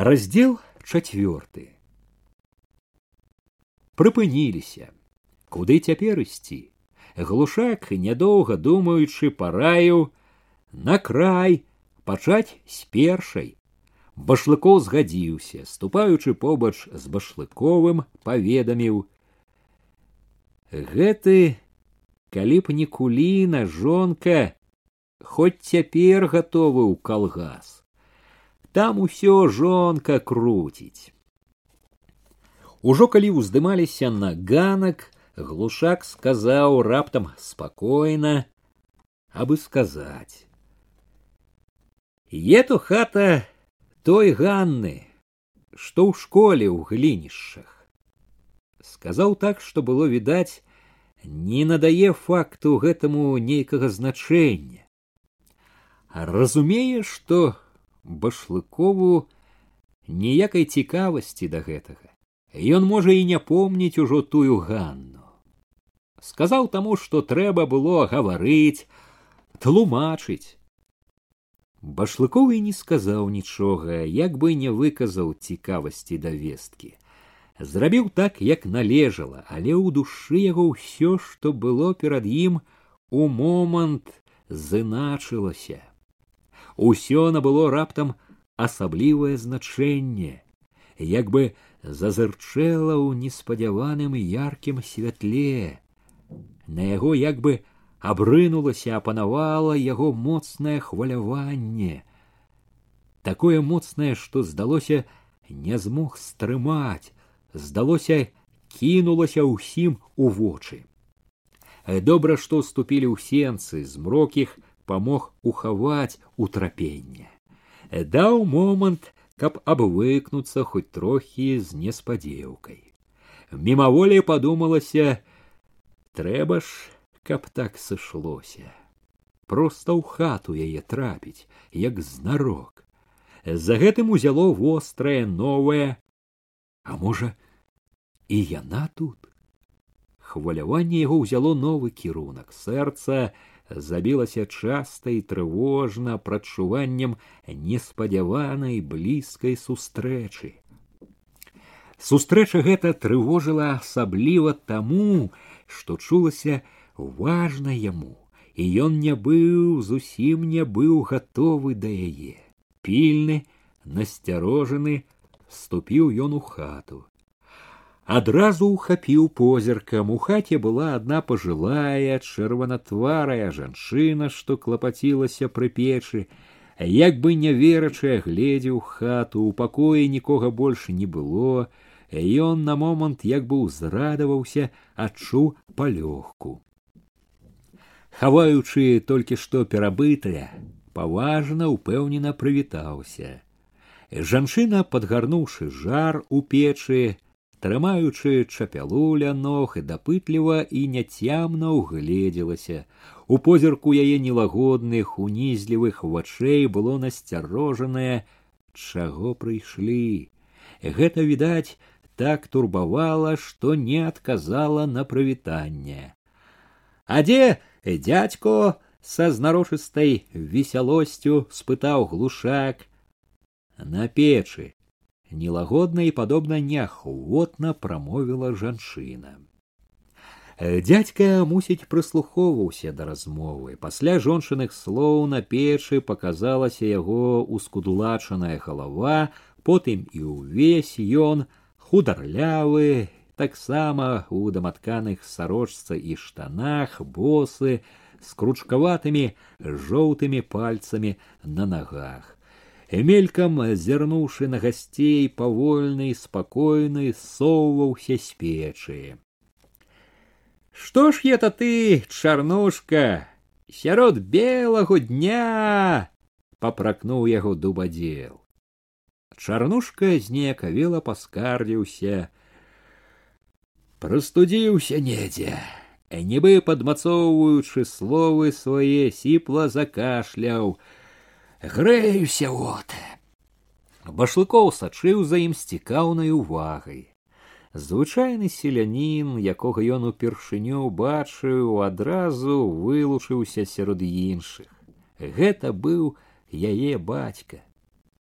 Раздел чацвёрты. Прыпыніліся. Куды цяпер ісці? Глушак, нядоўга думаючы, параіў на край пачаць з першай. Башлыкоў згадзіўся, ступаючы побач з башлыковым, паведаміў: Гэты, калі б не куліна, жонка, хоць цяпер гатовы ў калгас там усё жонка круціць. Ужо калі ўздымаліся на ганак, глушак сказаў раптам спакойна, абы сказаць. Ето хата той Ганны, што ў школе ў глінішчах. Сказаў так, што было відаць, не надае факту гэтаму нейкага значэння. Разумее, што башлыкову ніякай цікавасці да гэтага. Ён можа і не помніць ужо тую ганну. Сказаў таму што трэба было гаварыць тлумачыць. Башлыковы не сказаў нічога як бы не выказаў цікавасці да весткі. Зрабіў так як належала але ў душы яго ўсё што было перад ім у момант зыначылася усё набыло раптам асаблівае значэнне, як бы зазырчэла ў неспадзяваным яркім святле. На яго як бы абрынулася, апанавала яго моцнае хваляванне, такое моцнае, што здалося не змог стрымаць, здалося кінулася ўсім у вочы. Добра, што ступілі ў сенцы змрокіх помог ухаваць утрапенне. Даў момант, каб абвыкнуцца хоць трохі з неспадзеўкай. Мімаволі падумалася, трэба ж, каб так сышлося. Проста ў хату яе трапіць, як знарок. За гэтым узяло вострае новае, а можа, і яна тут. Хваляванне яго ўзяло новы кірунак сэрца, забілася часта і трывожна прачуваннем неспадзяванай блізкай сустрэчы. Сустрэча гэта трывожыла асабліва таму, што чулася важна яму, і ён не быў зусім не быў гатовы да яе. Пільны, насцярожаны, ступіў ён у хату адразу ухапіў позіркам. У хаце была адна пажылая чырванатварая жанчына што клапацілася пры печы. Як бы не верачая гледзеў хату у пакоі нікога больш не было. Ён на момант як бы ўзрадаваўся адчуў палёгку. Хаваючы толькі што перабытая паважна упэўнена прывітаўся. Жанчына падгарнуўшы жар у печы трымаючы чапялу ля ног і дапытліва і няцямна ўгледзелася у позірку яе нелагодных унізлівых вачэй было насцярожанае чаго прыйшлі гэта відаць так турбавала што не адказала на прывітанне а дзе дядько са знарочыстай весялосцю спытаў глушак на печы нелагодна і падобна неахвотна прамовіла жанчына. Дядька мусіць прыслухоўваўся да размовы. Пасля жончыных слоў на печы паказалася яго ускудлачаная галава, потым і ўвесь ён хударлявы, таксама у даматканых сарочца і штанах босы з кручкаватымі жоўтымі пальцамі на нагах Мелькам зірнуўшы на гасцей павольны спакойны соўваўся з печы што ж это ты чарнушка сярод белого дня папракнуў яго дубадзел чарнушка знеякавела паскардзіўся прастудзіўся недзе нібы падмацоўваючы словы свае сіпла закашляў грэюся вот башлыкоў сачыў за ім з цікаўнай увагай. Звычайны селянін якога ён упершыню бачыў адразу вылучыўся сярод іншых. Гэта быў яе бацька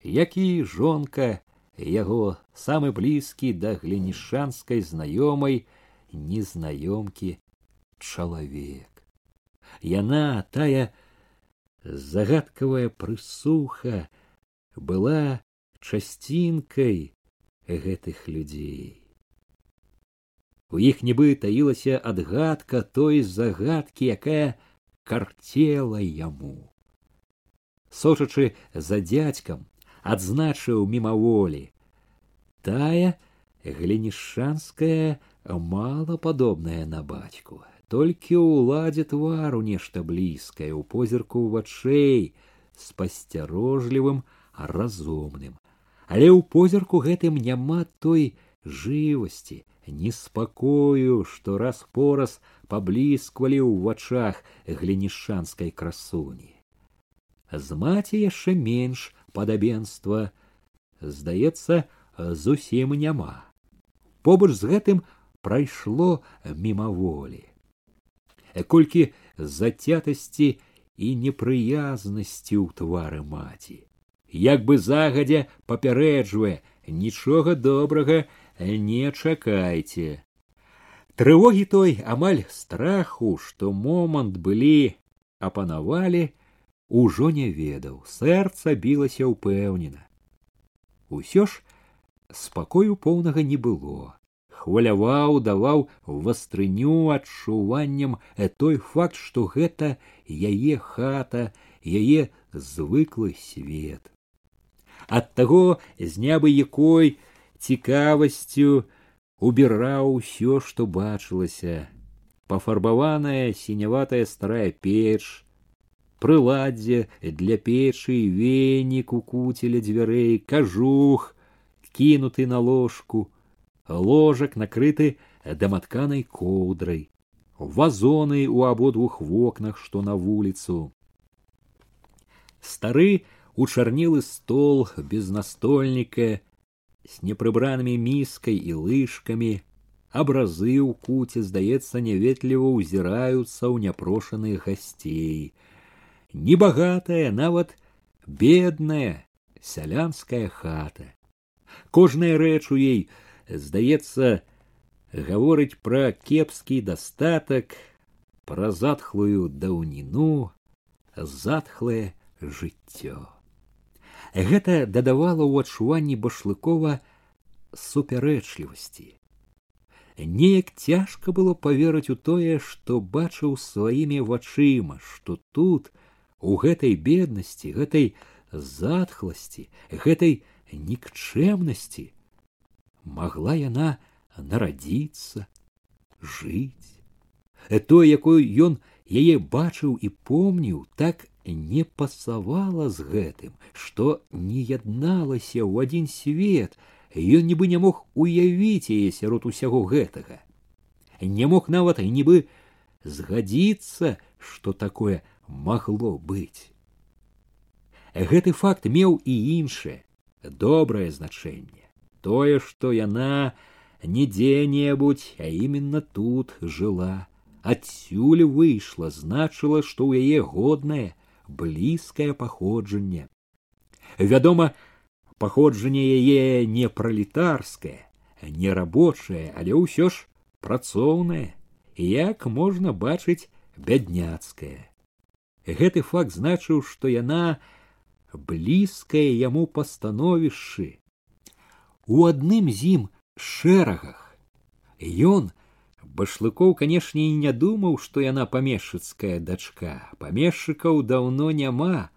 які жонка яго самы блізкі да глінішанскай знаёмай незнаёмкі чалавек. Яна тая загадкавая прысуха была часцінкай гэтых людзей. У іх нібы таілася адгадка той загадкі, якая карцела яму. Сочачы за дзядзькам, адзначыў мімаволі. Тая глінішанская мала падобная на бацьку, толькі ў уладзе твару нешта блізкае у позірку вачэй з пасцярожлівым разумным, але ў позірку гэтым няма той жывасці, неспакою, што раз пораз паблісквалі ў вачах глінішанскай красуні. З маці яшчэ менш падабенства, здаецца, зусім няма. Побач з гэтым прайшло мімаволі. Колькі зацятасці і непрыязнасці ў твары маці. Як бы загадзя папярэджвае, нічога добрага не чакайце. Трывогі той амаль страху, што момант былі апанавалі, ужо не ведаў, сэрца білася ўпэўнена. Усё ж спакою поўнага не было. Хваляваў, даваў вастрыню адчуваннем той факт, што гэта яе хата, яе звыклы свет. Ад таго з нябы якой цікавасцю убіраў усё, што бачылася. Пафарбаваная сіняватая старая печ, прыладдзе для печы, венік у куцеля дзвярэй, кажух, кінуты на ложку, ложак накрыты даматканай коўдрай, вазоны ў абодвух вокнах, што на вуліцу. Стары учарнілы стол без настольніка с непрыбранымі міскай і лыжкамі, абразы ў куце, здаецца, няветліва ўзіраюцца ў няпрошаных гасцей. Небагатая, нават бедная сялянская хата. Кожная рэч у ей, здаецца, гаворыць пра кепскі дастатак, пра затхлую даўніну, затхлае жыццё. Гэта дадавала ў адчуванні башлыкова супярэчлівасці. Неяк цяжка было паверыць у тое, што бачыў сваімі вачыма, што тут, у гэтай беднасці, гэтай затхласці, гэтай нікчэмнасці магла яна нарадзіцца, жыць. То, якой ён яе бачыў і помніў, так не пасавала з гэтым, што не ядналася ў адзін свет, ён нібы не мог уявіць яе сярод усяго гэтага. Не мог нават і нібы згадзіцца, што такое магло быць. Гэты факт меў і іншае добрае значэнне, тое, што яна не дзе-небудзь, а именно тут жыла, адсюль выйшла, значыла, што ў яе годнае, блізкае паходжанне. Вядома, паходжанне яе не пралетарскае, не рабочае, але ўсё ж працоўнае, як можна бачыць бядняцкае. Гэты факт значыў, што яна блізкае яму пастановішчы. У адным з ім шэрагах. Ён башлыкоў канешне і не думаў што яна памешчыцкая дачка. Памешчыкаў даўно няма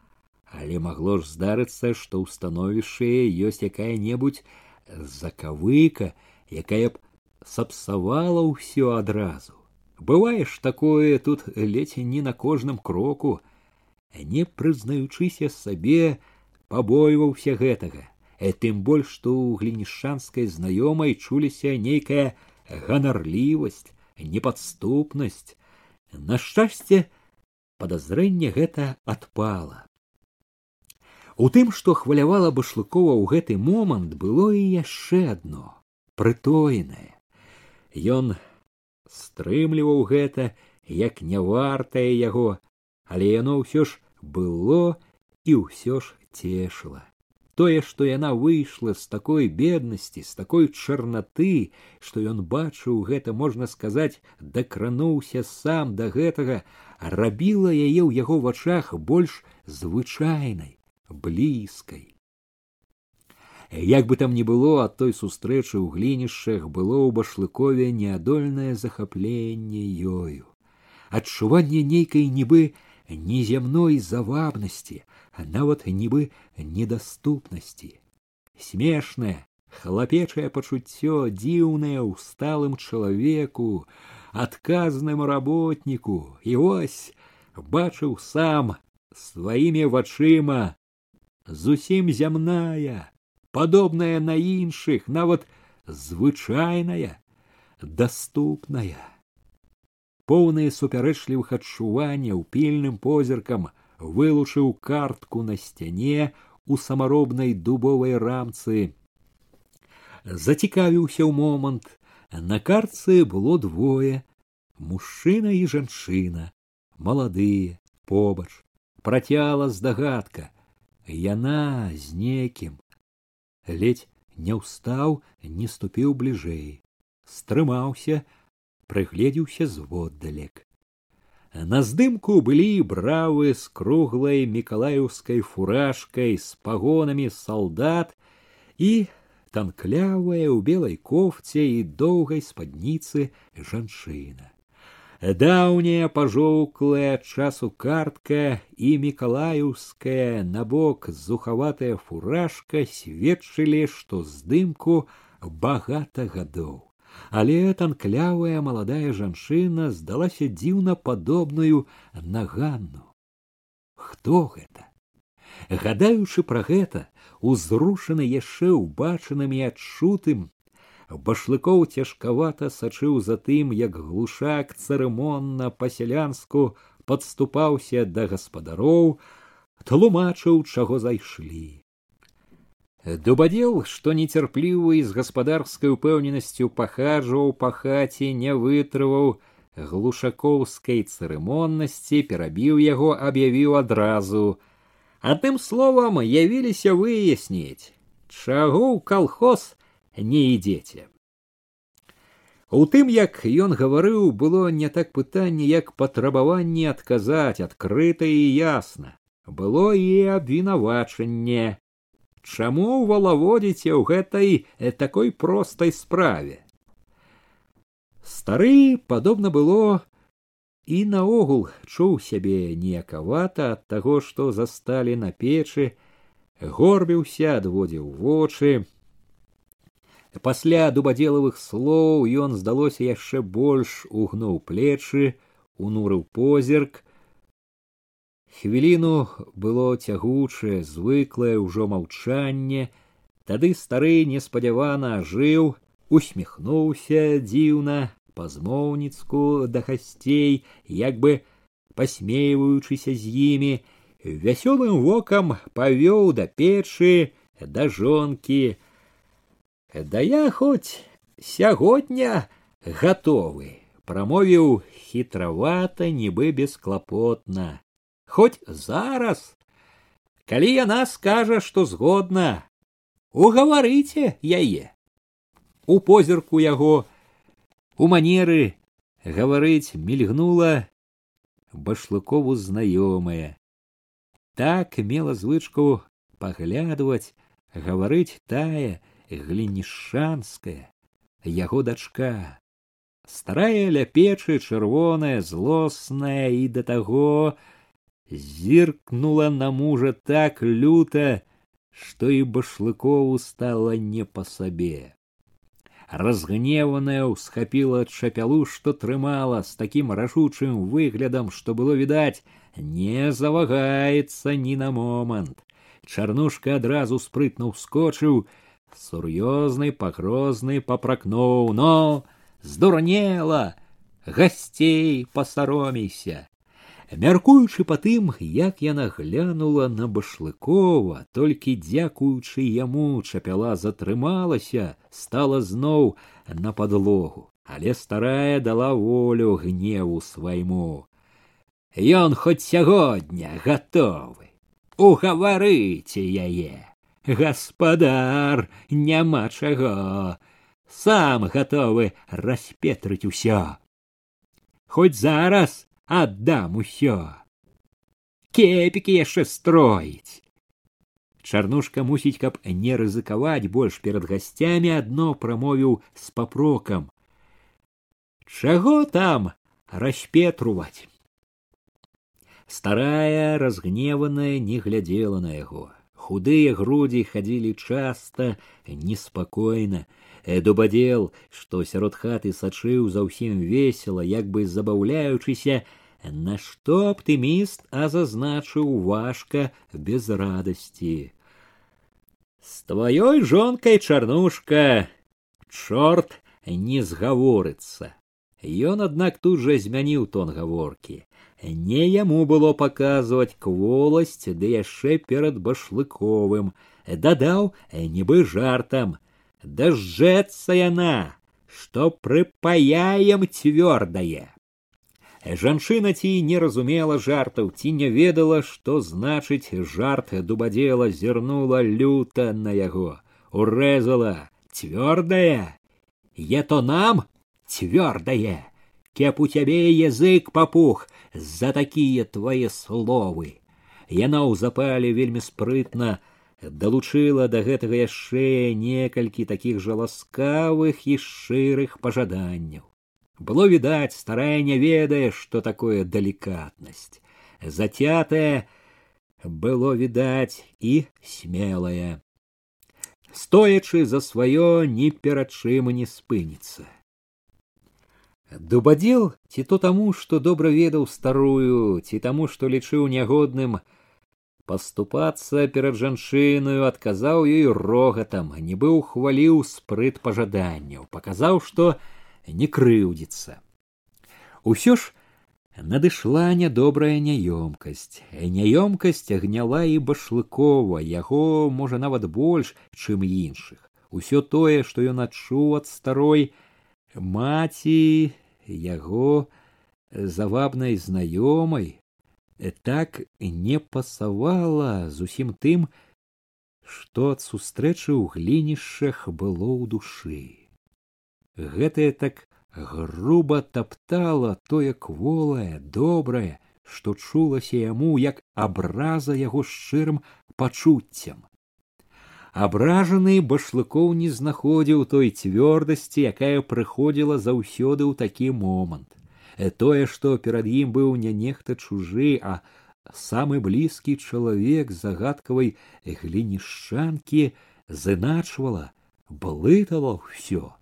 але магло ж здарыцца што ў становішчы ёсць якая небудзь закавыка якая б сапсавала ўсё адразу. Бывае ж такое тут ледзь не на кожным кроку. Не прызнаючыся сабе пабойваўся гэтага тым больш што ў глінішанскай знаёмай чуліся нейкая ганарлівасць, непадступнасць. На шчасце, падазрэнне гэта адпала. У тым, што хвалявала башлыкова ў гэты момант было і яшчэ адно прытоенае. Ён стрымліваў гэта, як не вартае яго, але яно ўсё ж было і ўсё ж цешыла. тое што яна выйшла з такой беднасці з такой чарнаты што ён бачыў гэта можна сказаць дакрануўся сам да гэтага рабіла яе ў яго вачах больш звычайнай блізкай як бы там ні было ад той сустрэчы ў глінішчах было ў башлыкове неадольнае захапленне ёю адчуванне нейкай нібы неземной завабнасці а нават нібы недаступнасці смешнае хлапечае пачуццё дзіўнае ў сталым чалавеку адказным работніку і вось бачыў сам сваімі вачыма зусім зямная падобная на іншых нават звычайная даступная поўныя супярэчлівых адчуванняў пільным позіркам вылучыў картку на сцяне у самаробнай дубовай рамцы. Зацікавіўся ў момант. На картцы было двое: мужчына і жанчына, маладыя, побач, працяла здагадка. Яна з некім. Ледзь не ўстаў, не ступіў бліжэй, стрымаўся, прыгледзеўся зводдалек. На здымку былі бравы з круглай мікалаеўскай фуражкай з пагонамі салдат і танклявая ў белай кофце і доўгай спадніцы жанчына. Даўняя пажоўклая часу картка і мікалаеўская набок зухаватая фуражка сведчылі, што здымку багата гадоў Але танклявая маладая жанчына здалася дзіўна падобную на ганну. Хто гэта? Гадаючы пра гэта узрушаны яшчэ ўбачаным і адчутым башлыкоў цяжкавата сачыў за тым як глушак цырымонна па сялянску падступаўся да гаспадароў тлумачыў чаго зайшлі Дубадзел, што нецярплівы з гаспадарскай упэўненасцю пахаджваў па хаце, не вытрываў глушакоўскай цырымоннасці, перабіў яго, аб'явіў адразу. Адным словам явіліся выясніць, чаго ў калхоз не ідзеце. У тым, як ён гаварыў, было не так пытанне, як патрабаванне адказаць адкрыта і ясна. Было і абвінавачанне чаму валаводзіце ў гэтай э, такой простай справе стары падобна было і наогул чуў сябе ніякавата ад таго што засталі на печы горбіўся адводзіў вочы пасля дубадзелавых слоў ён здалося яшчэ больш угнуў плечы унурыў позірк Хвіліну было цягучае, звыклае ўжо маўчанне, Тады стары неспадзявана ажыў, усміхнуўся дзіўна, пазмоўніцку да гасцей, як бы пасмейваючыся з імі, вясёлым вокам павёў да печы, да жонкі. Да я хоць сягодня гатовы, прамовіў хітравата, нібы бесклапотна хоть зараз калі яна скажа што згодна угаварыце яе у позірку яго у манеры гаварыць мільгнула башлыкову знаёмая так мела звычку паглядваць гаварыць тая глінішанская яго дачка старая ля печы чырвоная злосная і да таго зіркнула на мужа так люто, что и башлыкову стало не по сабе. Разгневаная усхапіла чапялу, што трымала з такім рашучым выглядам, што было відаць, не завагаецца ні на момант. Чарнушка адразу спрытна ўскочыў, сур'ёзны пагрозны папракнуў, но здурнела, гасцей пасаромейся Мяркуючы па тым як яна глянула на башлыкова толькі дзякуючы яму чапяла затрымалася стала зноў на падлогу. Але старая дала волю гневу свайму. Ён хоць сягодня гатовы. Угаварыце яе. Гаспадар няма чаго. Сам гатовы распетрыць усё. Хоць зараз аддам усё кепікі яшчэ строіць чарнушка мусіць каб не рызыкаваць больш перад гасцямі адно прамовіў з папрокам чаго там распетруваць старая разгневаная не глядзела на яго худыя грудзі хадзілі часта неспакойна дубадзел што сярод хаты сачыў заўсім весела як бы забаўляючыся на што аптыміст а зазначыў важка без радасці с тваёй жонкай чарнушка чорт не згаворыцца ён аднак тут жа змяніў тон гаворкі не яму было паказваць кволасць ды яшчэ перад башлыковым дадаў нібы жартам дажджэцца яна што прыпаяем цвёрдае Жанчына ці не разумела жартаў, ці не ведала, што значыць жарт дубадзела зірнула люта на яго, урэзала цвёрдая, е то нам цвёрдае, кеп у цябе язык папух за такія твае словы. Яна ў запале вельмі спрытна далучыла да гэтага яшчэ некалькі такіх жа ласкавых і шчырых пажаданняў было відаць старая не ведае что такое далікатнасць зацятая было відаць і смелая стоячы за сваё ні перад чым не спыніцца дубадзел ці то таму што добра ведаў старую ці таму што лічыў нягодным паступацца перад жанчынаю адказаў ёй рогатам нібы ухваліў спрыт пажаданняў паказаў што не крыўдзіцца. Усё ж надышла нядобрая няёмкасць. Няёмкасць гняла і башлыкова, яго можа нават больш, чым іншых. Усё тое, што ён адчуў ад старой маці яго завабнай знаёмай, так не пасавала зусім тым, што ад сустрэчы ў глінішчах было ў душы. Гэтае так груба таптала тое кволае добрае што чулася яму як абраза яго шчырым пачуццям абражаны башлыкоў не знаходзіў той цвёрдасці якая прыходзіла заўсёды ў такі момант. Э, тое што перад ім быў не нехта чужы а самы блізкі чалавек загадкавай глінішчанкі зыначвала блытала ўсё.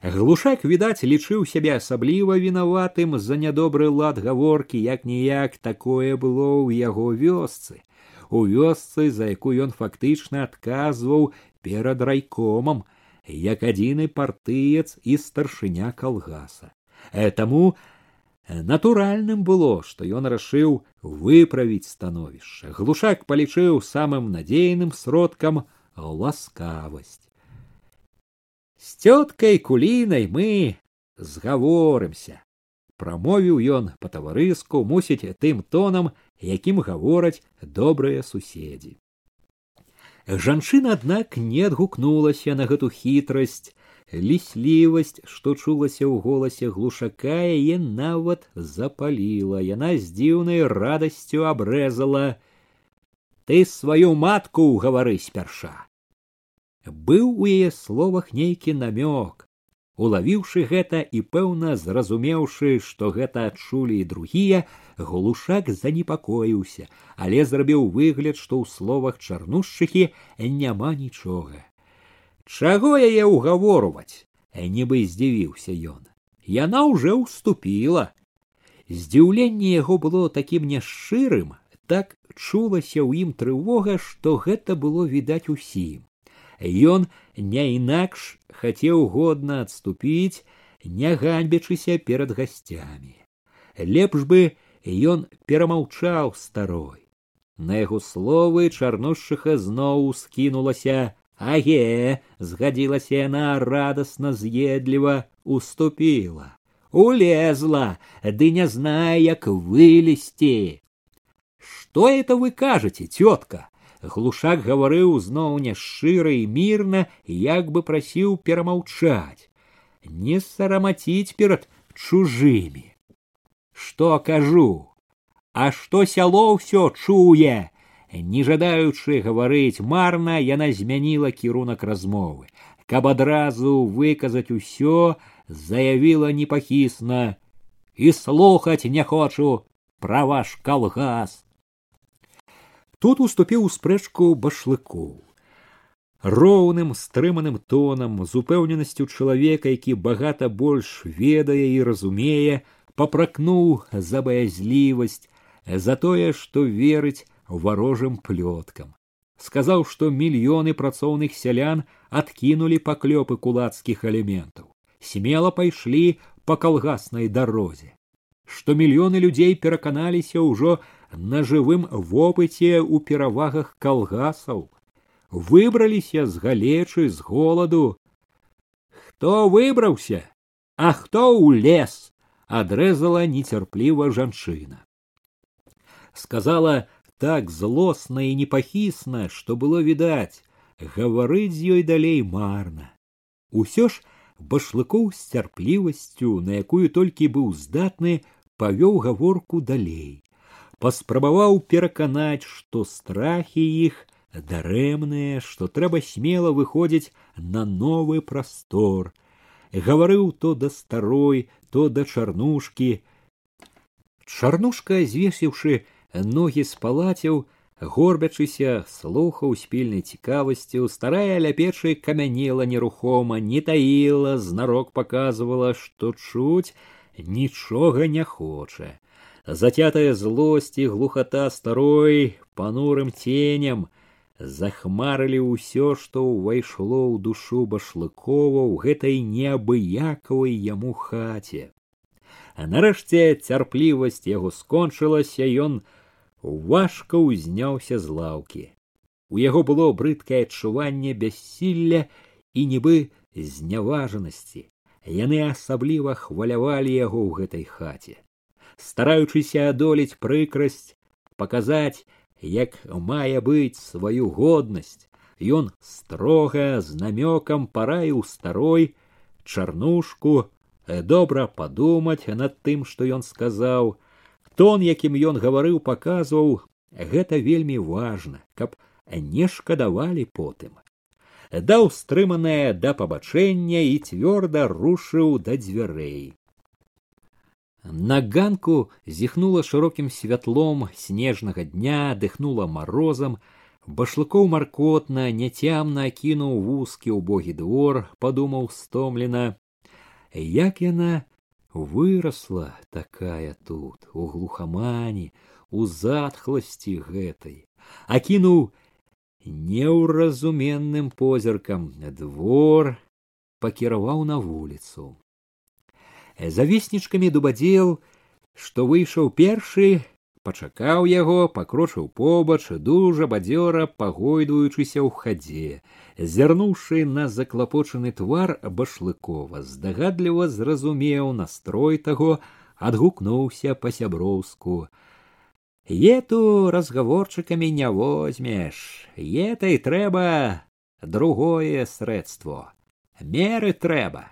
Глушак відаць лічыў сябе асабліва вінаватым за нядобры лад гаворкі як ніяк такое было ў яго вёсцы у вёсцы за якую ён фактычна адказваў перад райкомам як адзіны партыец і старшыня калгаса э, таму натуральным было што ён рашыў выправіць становішча глушак палічыў самым надзейным сродкам ласкавасць с теткой кулінай мы згаворымся прамовіў ён па таварыску мусіць тым тонам якім гавораць добрыя суседзі. Жанчына аднак не адгукнулася на гэту хітрасць. Ліслівасць што чулася ў голасе глушака яе нават запаліла. Яна з дзіўнай радасцю абрэзала ты сваю матку гавары спярша! Быў у яе словах нейкі намёк улавіўшы гэта і пэўна зразумеўшы што гэта адчулі і другія глушак занепакоіўся але зрабіў выгляд што ў словах чарнушчыкі няма нічога. Чаго яе ўгаворваць нібы здзівіўся ён. Яна уже ўступіла здзіўленне яго было такім няшчырым так чулася ў ім трывога што гэта было відаць усім Ён не інакш хацеў годна адступіць, не ганьбячыся перад гасцямі. Лепш бы ён перамаўчаў старой. На яго словы чарношчыха зноў скінулася, аге, згадзілася яна радасна з'едліва уступіла. Улезла, ды не знае, як вылезти. Что это вы кажете, тетка? глушак гаварыў зноў няшчыра і мірна, як бы прасіў перамаўчаць, не сарамаціць перад чужымі. Што кажу, А што сяло ўсё чуе, не жадаючы гаварыць марна, яна змяніла кірунак размовы. Каб адразу выказаць усё, заявіла непахісна і слухаць не хочу пра ваш калгас. Тут уступіў у спрэчку башлыкоў. Роўным стрыманым тонам, з упэўненасцю чалавека, які багата больш ведае і разумее, папракнуў за баязлівасць, за тое, што верыць варожым плёткам. Сказаў, што мільёны працоўных сялян адкінулі паклёпы кулацкіх элементаў, смела пайшлі па калгаснай дарозе, што мільёны людзей пераканаліся ўжо на жывым вопыце ў перавагах калгасаў, выбраліся з галечы з голаду. Хто выбраўся, а хто ў лес, адрэзала нецярпліва жанчына сказала так злосна і непахісна, што было відаць, гаварыць з ёй далей марна. Усё ж башлыкоў з цярплівасцю, на якую толькі быў здатны, павёў гаворку далей. Паспрабаваў пераканаць, што страхі іх дарэмныя, што трэба смела выходзіць на новы прастор. Гаварыў то да старой, то да чарнушкі. Чарнушка, звесіўшы ногі спалаціў, горбячыся, слухаў з пільнай цікавасцю, старая ля печы камянела нерухома, не таіла, знарок показывала, што чуць нічога не хоча. Затятая злосць і глухата старой панурым тенем захмарылі ўсё, што ўвайшло ў душу башлыкова ў гэтай неабыякавай яму хаце. Нарэшце цярплівасць яго скончылася, ён важка ўзняўся з лаўкі. У яго было брыдкае адчуванне бяссілля і нібы зняважанасці. Яны асабліва хвалявалі яго ў гэтай хаце. Стараючыся адолець прыкрасць, паказаць, як мае быць сваю годнасць, ён строга з намёкам параіў старой чарнушку добра падумаць над тым, што ён сказаў, тон якім ён гаварыў паказваў гэта вельмі важна каб не шкадавалі потым. Даў стрыманае да пабачэння і цвёрда рушыў да дзвярэй на ганку зіхнула шырокім святлом снежнага дня дыхнула марозам башлыкоў маркотна няцямна кінуў вузкі ўбогі двор падумаў стомлена як яна выросла такая тут у глухамані у затхласці гэтай акінуў неўразуменным позіркам двор пакіраваў на вуліцу Завеснічкамі дубадзел што выйшаў першы пачакаў яго пакрочыў побач дужа бадзёра пагойдваючыся ў хадзе зірнуўшы на заклапочаны твар башлыкова здагадліва зразумеў настрой таго адгукнуўся па сяброўску ету разгаворчыкамі не возьмеш етай трэба другое срэдство меры трэба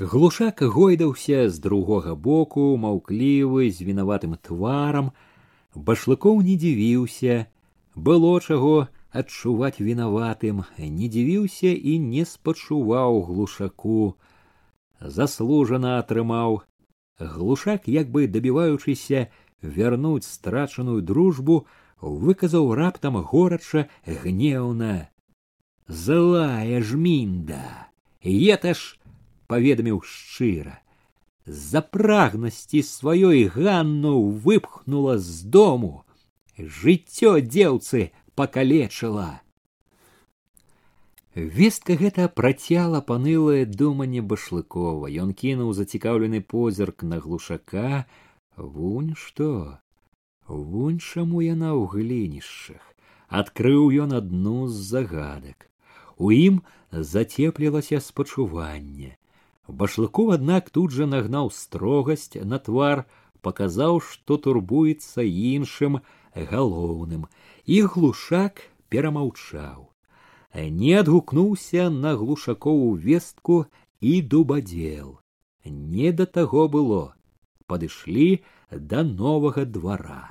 Глушак гойдаўся з другога боку, маўклівы з вінаватым тварам, башлыкоў не дзівіўся, было чаго адчуваць вінаватым, не дзівіўся і не спачуваў глушаку. Заслужана атрымаў. Глушак, як бы дабіваючыся вярнуць страчаную дружбу, выказаў раптам горача гнеўна: Злая жмінда, ета ж паведаміў шчыра з-за прагнасці сваёй ганну выпхнула з дому. Жыццё дзеўцы пакалечыла. Вестка гэта працяла панылае думанне башлыкова. Ён кінуў зацікаўлены позірк на глушака. Вунь што? Вунь чаму яна ў глінішчах? Адкрыў ён адну з загадак. У ім зацеплілася спачуванне башлыков аднак тут жа нагнаў строгасць на твар паказаў што турбуецца іншым галоўным і глушак перамаўчаў не адгукнуўся на глушакову вестку і дубадзел не да таго было падышлі да новага двара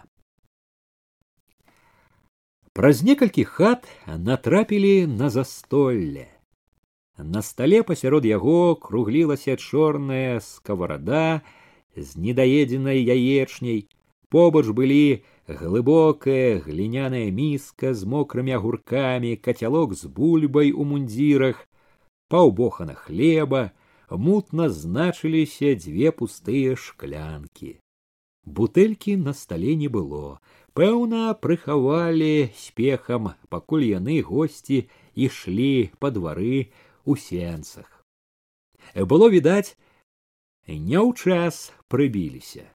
Праз некалькі хат натрапілі на застолле. На стале пасярод яго круглілася чорная скаварада з недаедзенай яечняй. Побач былі глыбокая гліняная міска з мокрымі агуркамі, кацялок з бульбай у мундзірах, паўбохана хлеба, мутна значыліся дзве пустыя шклянкі. Бутэлькі на стале не было, Пэўна, прыхавалі спехам, пакуль яны госці ішлі па двары у сенцах. Было відаць, не ў час прыбіліся.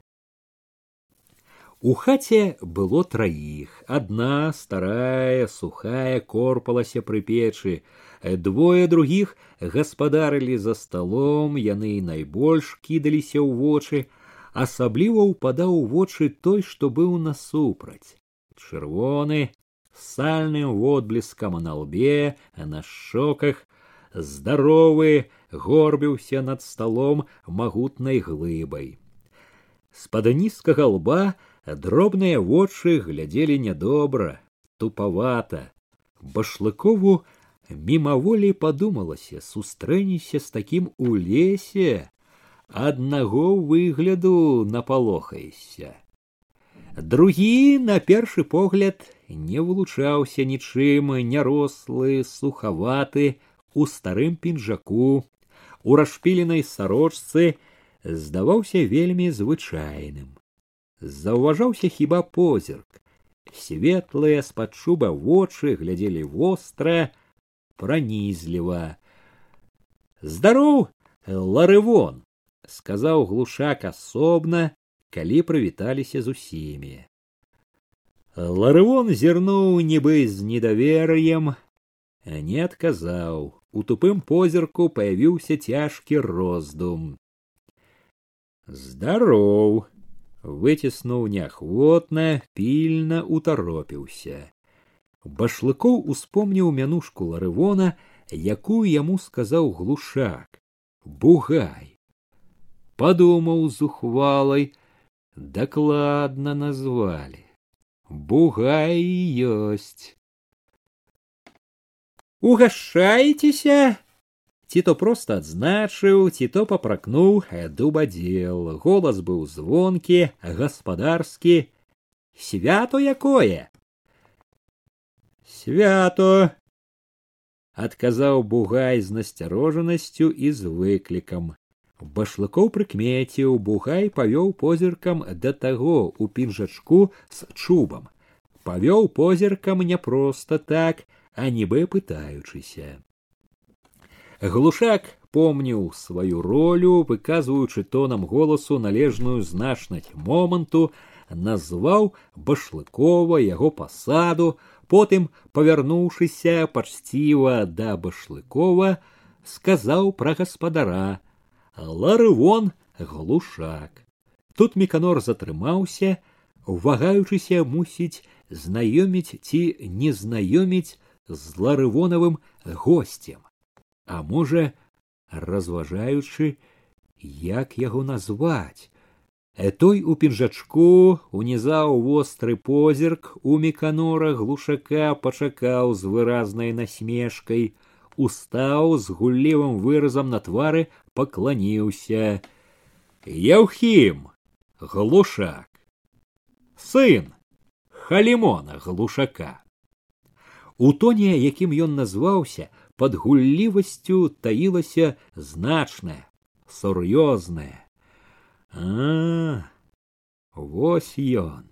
У хаце было траіх. Адна старая, сухая корпалася пры печы. Двое другіх гаспадарылі за сталом, яны найбольш кідаліся ў вочы, асабліва ўпадаў у вочы той, што быў насупраць. Чырвоны, сальным водблескам на лбе, на шоках, здаровы горбіўся над сталом магутнай глыбай. З-пад нізкага лба дробныя вочы глядзелі нядобра, тупавата. Башлыкову мімаволі падумалася, сустрэнешся з такім у лесе, аднаго выгляду напалохаешся. Другі, на першы погляд, не вылучаўся нічым, нярослы, сухаваты, у старым пінжаку, у расшпіленай сарочцы здаваўся вельмі звычайным. Заўважаўся хіба позірк. Светлыя з-пад шуба вочы глядзелі востра, пранізліва. Здароў, ларывон, сказаў глушак асобна, калі прывіталіся з усімі. Ларывон зірнуў нібы з недавер'ем, не адказаў. У тупым позірку паявіўся цяжкі роздум. Здароў, выціснуў неахвотна, пільна утаропіўся. Башлыкоў успомніў мянушку ларывона, якую яму сказаў глушак. Бугай падумаў зухвалай, дакладна назвалі. Бугай ёсць. Угашайцеся, ці то проста адзначыў, ці то папракнуў дубадзел. Голас быў звонкі, гаспадарскі. Свято якое? Свято, адказаў бугай з насцярожанасцю і з выклікам. Башлыкоў прыкмеціў, бугай павёў позіркам да таго у пінжачку з чубам. Павёў позіркам не проста так, а нібы пытаючыся. Глушак помніў сваю ролю, выказваючы тонам голасу належную значнасць моманту, назваў башлыкова яго пасаду, потым, павярнуўшыся пачціва да башлыкова, сказаў пра гаспадара, ларывон глушак. Тут міканор затрымаўся, вагаючыся мусіць знаёміць ці не знаёміць з ларывонавым госцем, а можа, разважаючы, як яго назваць. Э той у пінжачку унізаў востры позірк у міканора глушака пачакаў з выразнай насмешкай, устаў з гуллівым выразам на твары пакланіўся яўхім глушак сын халімона глушака у тоне якім ён назваўся пад гуллівасцю таілася значная сур'ёзная. А вось ён.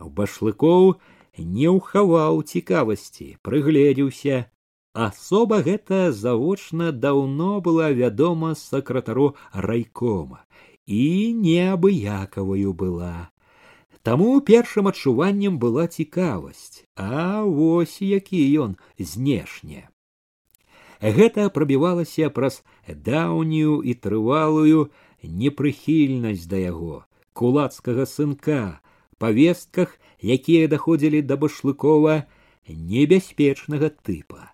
Башлыкоў не ўхаваў цікавасці прыгледзеўся. Асоба гэта завочна даўно была вядома сакратару райкома. І неабыякаваю была. Таму першым адчуваннем была цікавасць, а вось які ён знешне. Гэта прабівалася праз даўнюю і трывалую непрыхільнасць да яго, кулацкага сынка, павестках, якія даходзілі да башлыкова небяспечнага тыпа.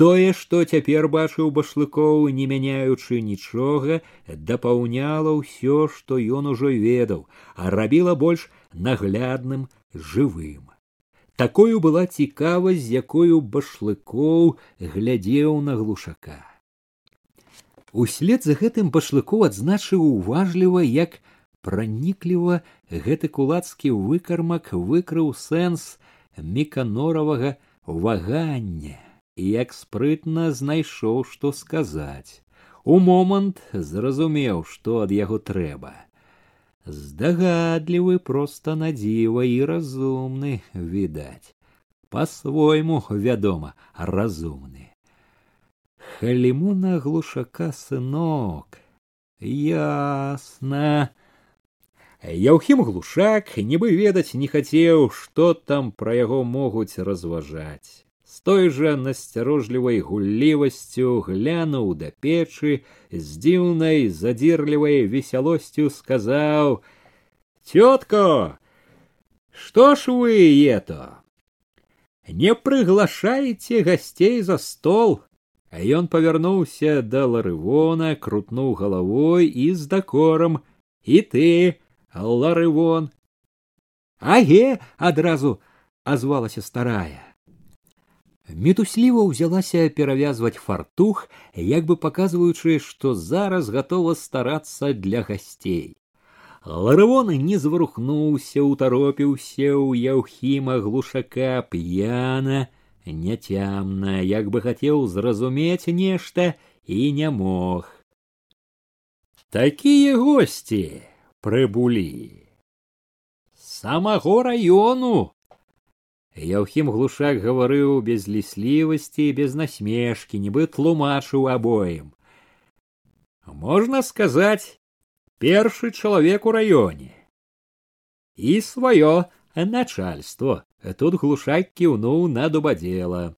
Тое, што цяпер бачыў башлыкоў, не мяняючы нічога, дапаўняла ўсё, што ён ужо ведаў, а рабіла больш наглядным жывым. Такою была цікавасць, з якою башлыкоў глядзеў на глушака. Услед за гэтым башлыкоў адзначыў уважліва, як пранікліва гэты кулацкі выкармак выкрыў сэнс меканоравага вагання і як спрытна знайшоў што сказаць у момант зразумеў што ад яго трэба здагадлівы проста надзіва і разумны відаць по-свойму вядома разумны халімуна глушака сынок ясна Яўхім глушак нібы ведаць не хацеў, што там пра яго могуць разважаць з той жа насцярожлівай гуллівасцю глянуў да печы з дзіўнай задзірлівай весялосцю сказаў тётко что ж вы ето не прыглашаеце гасцей за стол а ён павярнуўся да ларывона крутнуў галавой і з дакорам і ты ларывон аге адразу азвалася старая Мітусліва ўзялася перавязваць фартух, як бы паказваючы, што зараз гатова старацца для гасцей. Ларывон не зварухнуўся, утаропіўся ў яўхіма глушака п'яна, няцямна, як бы хацеў зразумець нешта і не мог. Такія госці прыбулі. Самаго раёну Яўхім глушак гаварыў без ліслівасці і без насмешкі, нібы тлумачыў абоім. Можна сказаць, першы чалавек у раёне. І сваё начальство. Тут глушак кіўнуў на дубадзела.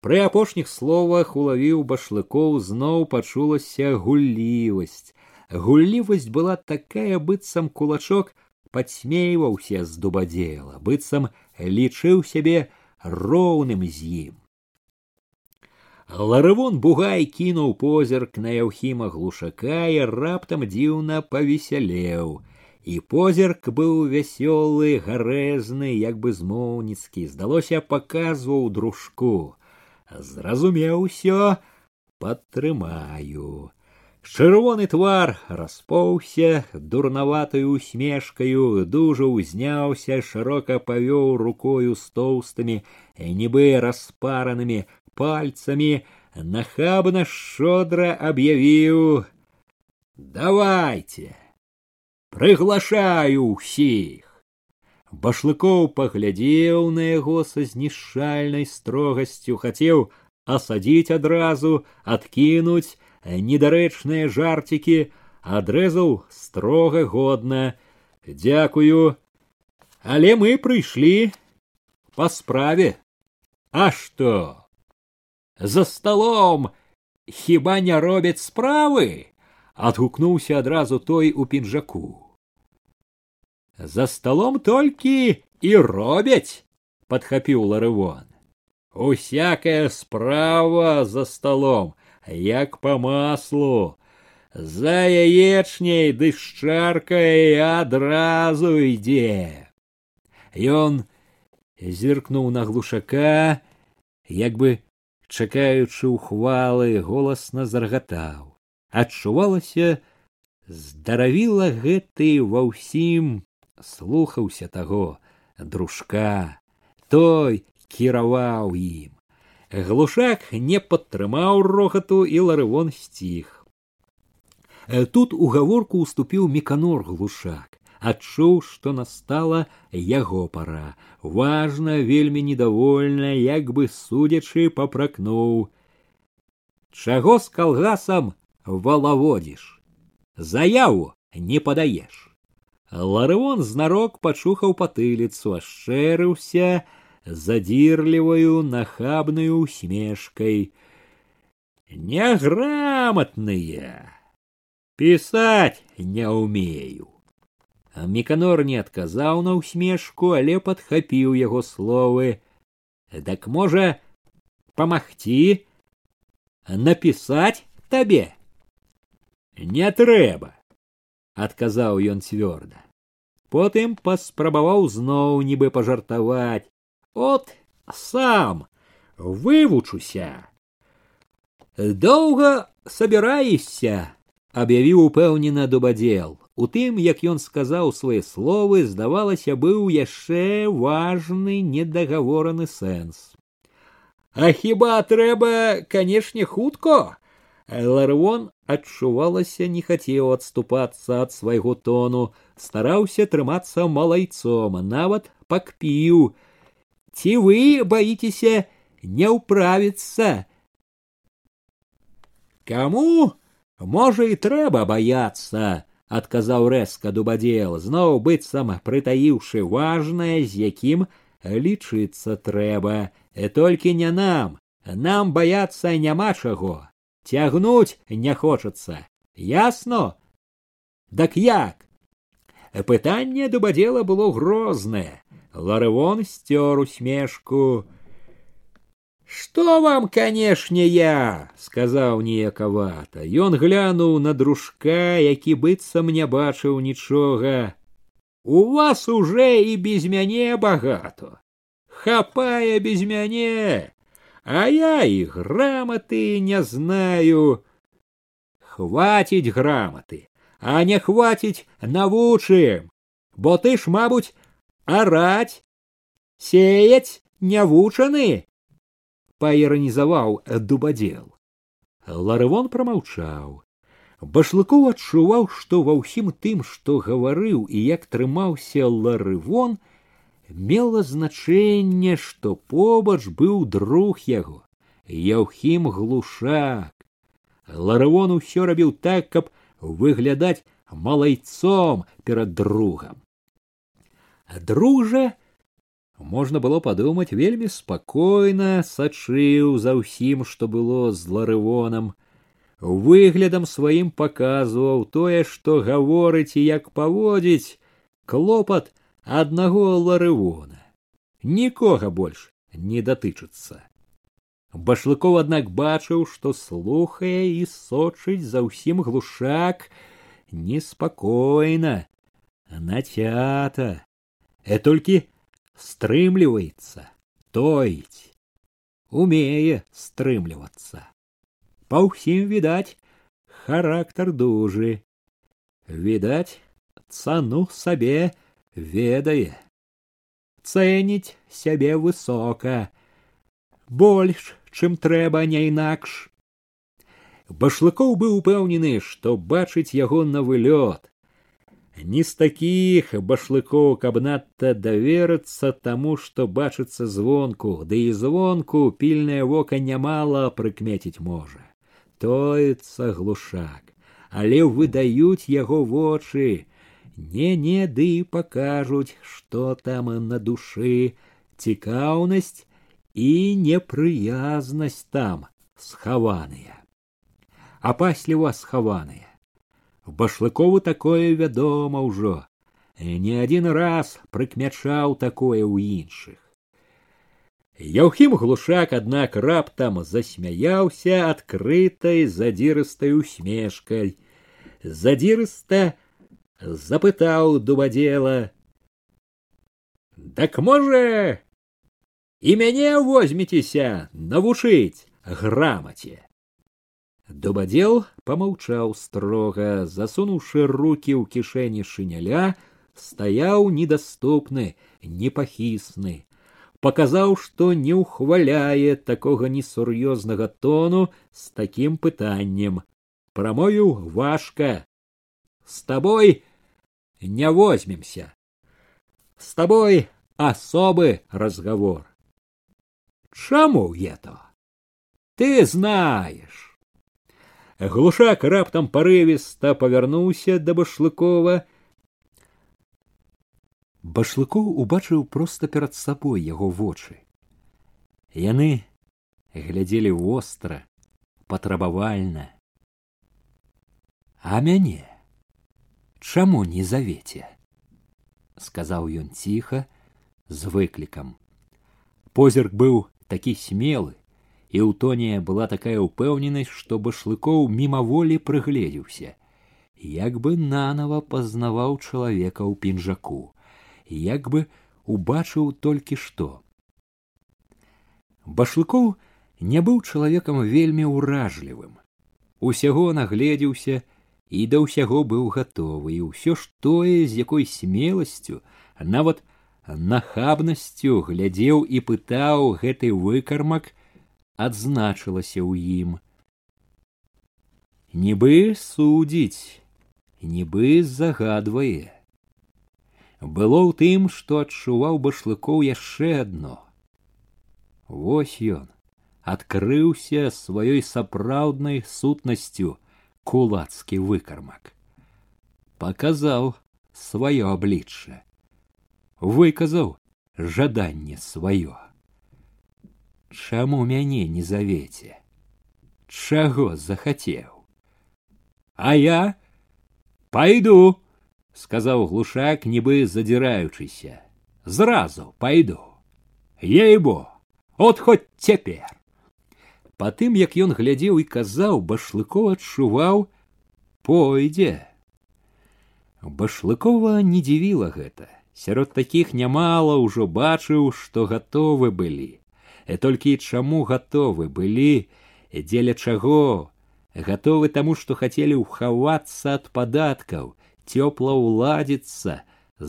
Пры апошніх словах улавіў башлыкоў зноў пачулася гуллівасць. Гуллівасць была такая быццам кулачок падсмейваўся з дубадзела, быццам лічыў сябе роўным з ім. Ларывон бугай кінуў позірк на яўхіма глушака і раптам дзіўна павесялеў. І позірк быў вясёлы, гарэзны, як бы змоўніцкі, здалося, паказваў дружку. Зразумеў усё, падтрымаю. Чырвоны твар распоўся дурнаватаю усмешкаю, дужа ўзняўся, шырока павёў рукою з тоўстымі, нібы распаранымі пальцамі, нахабна шодра аб'явіў: давайте прыглашаю ўсіх. Башлыкоў паглядзеў на яго са знішальнай строгасцю, хацеў асадзіць адразу, адкінуць, недарэчныя жарцікі адрэзаў строга годна дзякую але мы прыйшлі по справе а что за столом хіба не робяць справы адгукнуўся адразу той у пінжаку за столом толькі і робяць подхапіў ларывон усякая справа за столом як по маслу. За яечняй ды шчаркай адразу ідзе ён зіркнуў на глушака як бы чакаючы ухвалы голасна заргатаў. Адчувалася здаравіла гэты ва ўсім слухаўся таго дружка той кіраваў ім глушак не падтрымаў рогату і ларывон сціх. Тут у гаворку уступіў меканор глушак. Адчуў што настала яго пара. Важна вельмі недовольна як бы судзячы папракнуў. Чаго з калгасам валаводзіш? Заяву не падаеш ларывон знарок пачухаў патыліцу ашчэрыўся задирліваю нахабную усмешкой. Неграмотные. Писать не умею. Міканор не адказаў на ўсмешку, але падхапіў яго словы. Дак можа памагці напісаць табе. Не трэба, адказаў ён цвёрда. Потым паспрабаваў зноў нібы пажартаваць. От сам вывучуся. Доўга сабіраешся, аб'явіў упэўнена дубадзел. У тым, як ён сказаў свае словы, здавалася, быў яшчэ важны недагавораны сэнс. А хіба трэба, канешне, хутко. Ларвон адчувалася, не хацеў адступацца ад свайго тону, стараўся трымацца малайцом, нават пакпіў. Ці вы баіцеся не ўправіцца? Каму можа і трэба баяцца, адказаў рэзка дубадзел зноў быццам прытаіўшы важнае з якім лічыцца трэба і толькі не нам нам баяцца няма чаго цягнуць не хочацца ясно дак як пытанне дубадзела было грознае ларывон сцёр усмешку Что вам, канешне, я, сказаў неякавата. Ён глянуў на дружка, які быццам не бачыў нічога. У вас уже і без мяне багато. Хапае без мяне, а я і граматы не знаю. Хватить граматы, а не хватить навучым, бо ты ж, мабуть, араць, сеять не вучаны паіранізаваў дубадзел. Ларывон прамаўчаў. Башлыкоў адчуваў, што ва ўсім тым, што гаварыў і як трымаўся ларывон, мела значэнне, што побач быў друг яго, Яўхім глушак. Ларывон усё рабіў так, каб выглядаць малайцом перад другам. Друг жа можна было падумаць вельмі спакойна сачыў за ўсім што было з ларывонам выглядам сваім паказваў тое што гаворыць і як паводзіць клопат аднаго ларывона нікога больш не датычыцца башлыкоў аднак бачыў што слухае і сочыць за ўсім глушак неспакойна нацята э толькі стрымліваецца, тоіць, умее стрымлівацца. Па ўсім відаць, характар дужы. Відаць, цану сабе ведае. Цэніць сябе высока, больш, чым трэба не інакш. Башлыкоў быў упэўнены, што бачыць яго на вылёт, не з такіх башлыкоў каб надта даверыцца таму што бачыцца звонку ды і звонку пільнае вока нямала прыкмеціць можа тоецца глушак але выдаюць яго вочы не не ды пакажуць што там на душы цікаўнасць і непрыязнасць там схаваныя апасліва схаваныя башлыкову такое вядома ўжо не адзін раз прыкмячаў такое ў іншых Яўхім глушак аднак раптам засмяяўся адкрытай задзірыстай усмешкай задзірыста запытаў дубадзела дак можа і мяне возьмецеся навучыць грамаце Дубадзел помаўчаў строга, засунуўшы руки ў кішэні шыняля, стаяў недаступны, непахісны, паказаў, што не ўхваляе такога несур'ёзнага тону з такім пытаннем. Прамовіў важка: С тобой не возьмемся. С тобой особы разговор. Чаму это? Ты знаешь Глушак раптам парывіста павярнуўся да башлыкова. Башлыкоў убачыў проста перад сабой яго вочы. Яны глядзелі востра патрабавальна. А мяне чаму не завеце сказаў ён ціха з выклікам. Позірк быў такі смелы і ў тоне была такая ўпэўненасць што башлыкоў мімаволі прыгледзеўся як бы нанова пазнаваў чалавека ў пінжаку як бы убачыў толькі што башлыкоў не быў чалавекам вельмі ўражлівым усяго нагледзеўся і да ўсяго быў гатовы і ўсё ж тое з якой смеласцю нават нахабнасцю глядзеў і пытаў гэты выкармак адзначылася ў ім нібы судзіць нібы загадвае было ў тым што адчуваў башлыкоў яшчэ адно вось ён адкрыўся сваёй сапраўднай сутнасцю кулацкі выкармак паказаў сваё аблічча выказаў жаданне сваё чаму мяне не завеце чаго захацеў а я пойду сказаў глушак нібы задзіраючыся зразу пойду ейбо от хоть цяпер па тым як ён глядзеў і казаў башлыкова адчуваў пойдзе башлыкова не дзівіла гэта сярод такіх нямала ўжо бачыў што гатовы былі і толькі чаму гатовы былі дзеля чаго гатовы таму што хацелі ўхавацца ад падаткаў цёпла ўладзіцца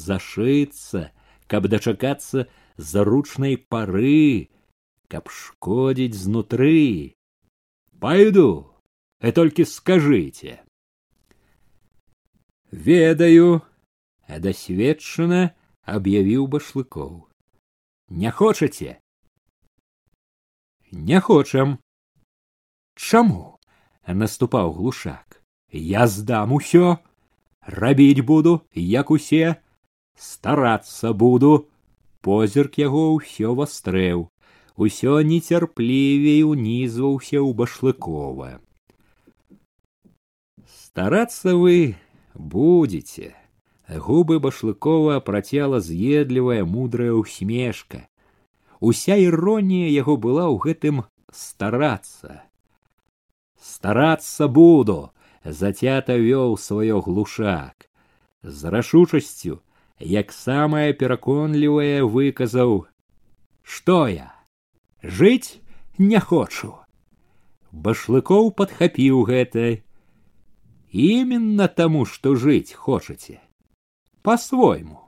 зашыцца каб дачакацца заручнай пары каб шкодзіць знутры пойду и толькі скажите ведаю дасведчана аб'явіў башлыкоў не хочаце не хочам чаму наступаў глушак я здам усё рабіць буду як усе старацца буду позірк яго ўсё вастрэў усё нецярплівей унізваўся ў башлыкова старацца вы будете губы башлыкова працяла з'едлівая мудрая усмешка уся іронія яго была ў гэтым старацца старацца буду зацята вёў сваё глушак. З рашучасцю як самая пераконлівая выказаў што я? Жыць не хочу башлыкоў падхапіў гэта именно таму што жыць хочаце. По свойму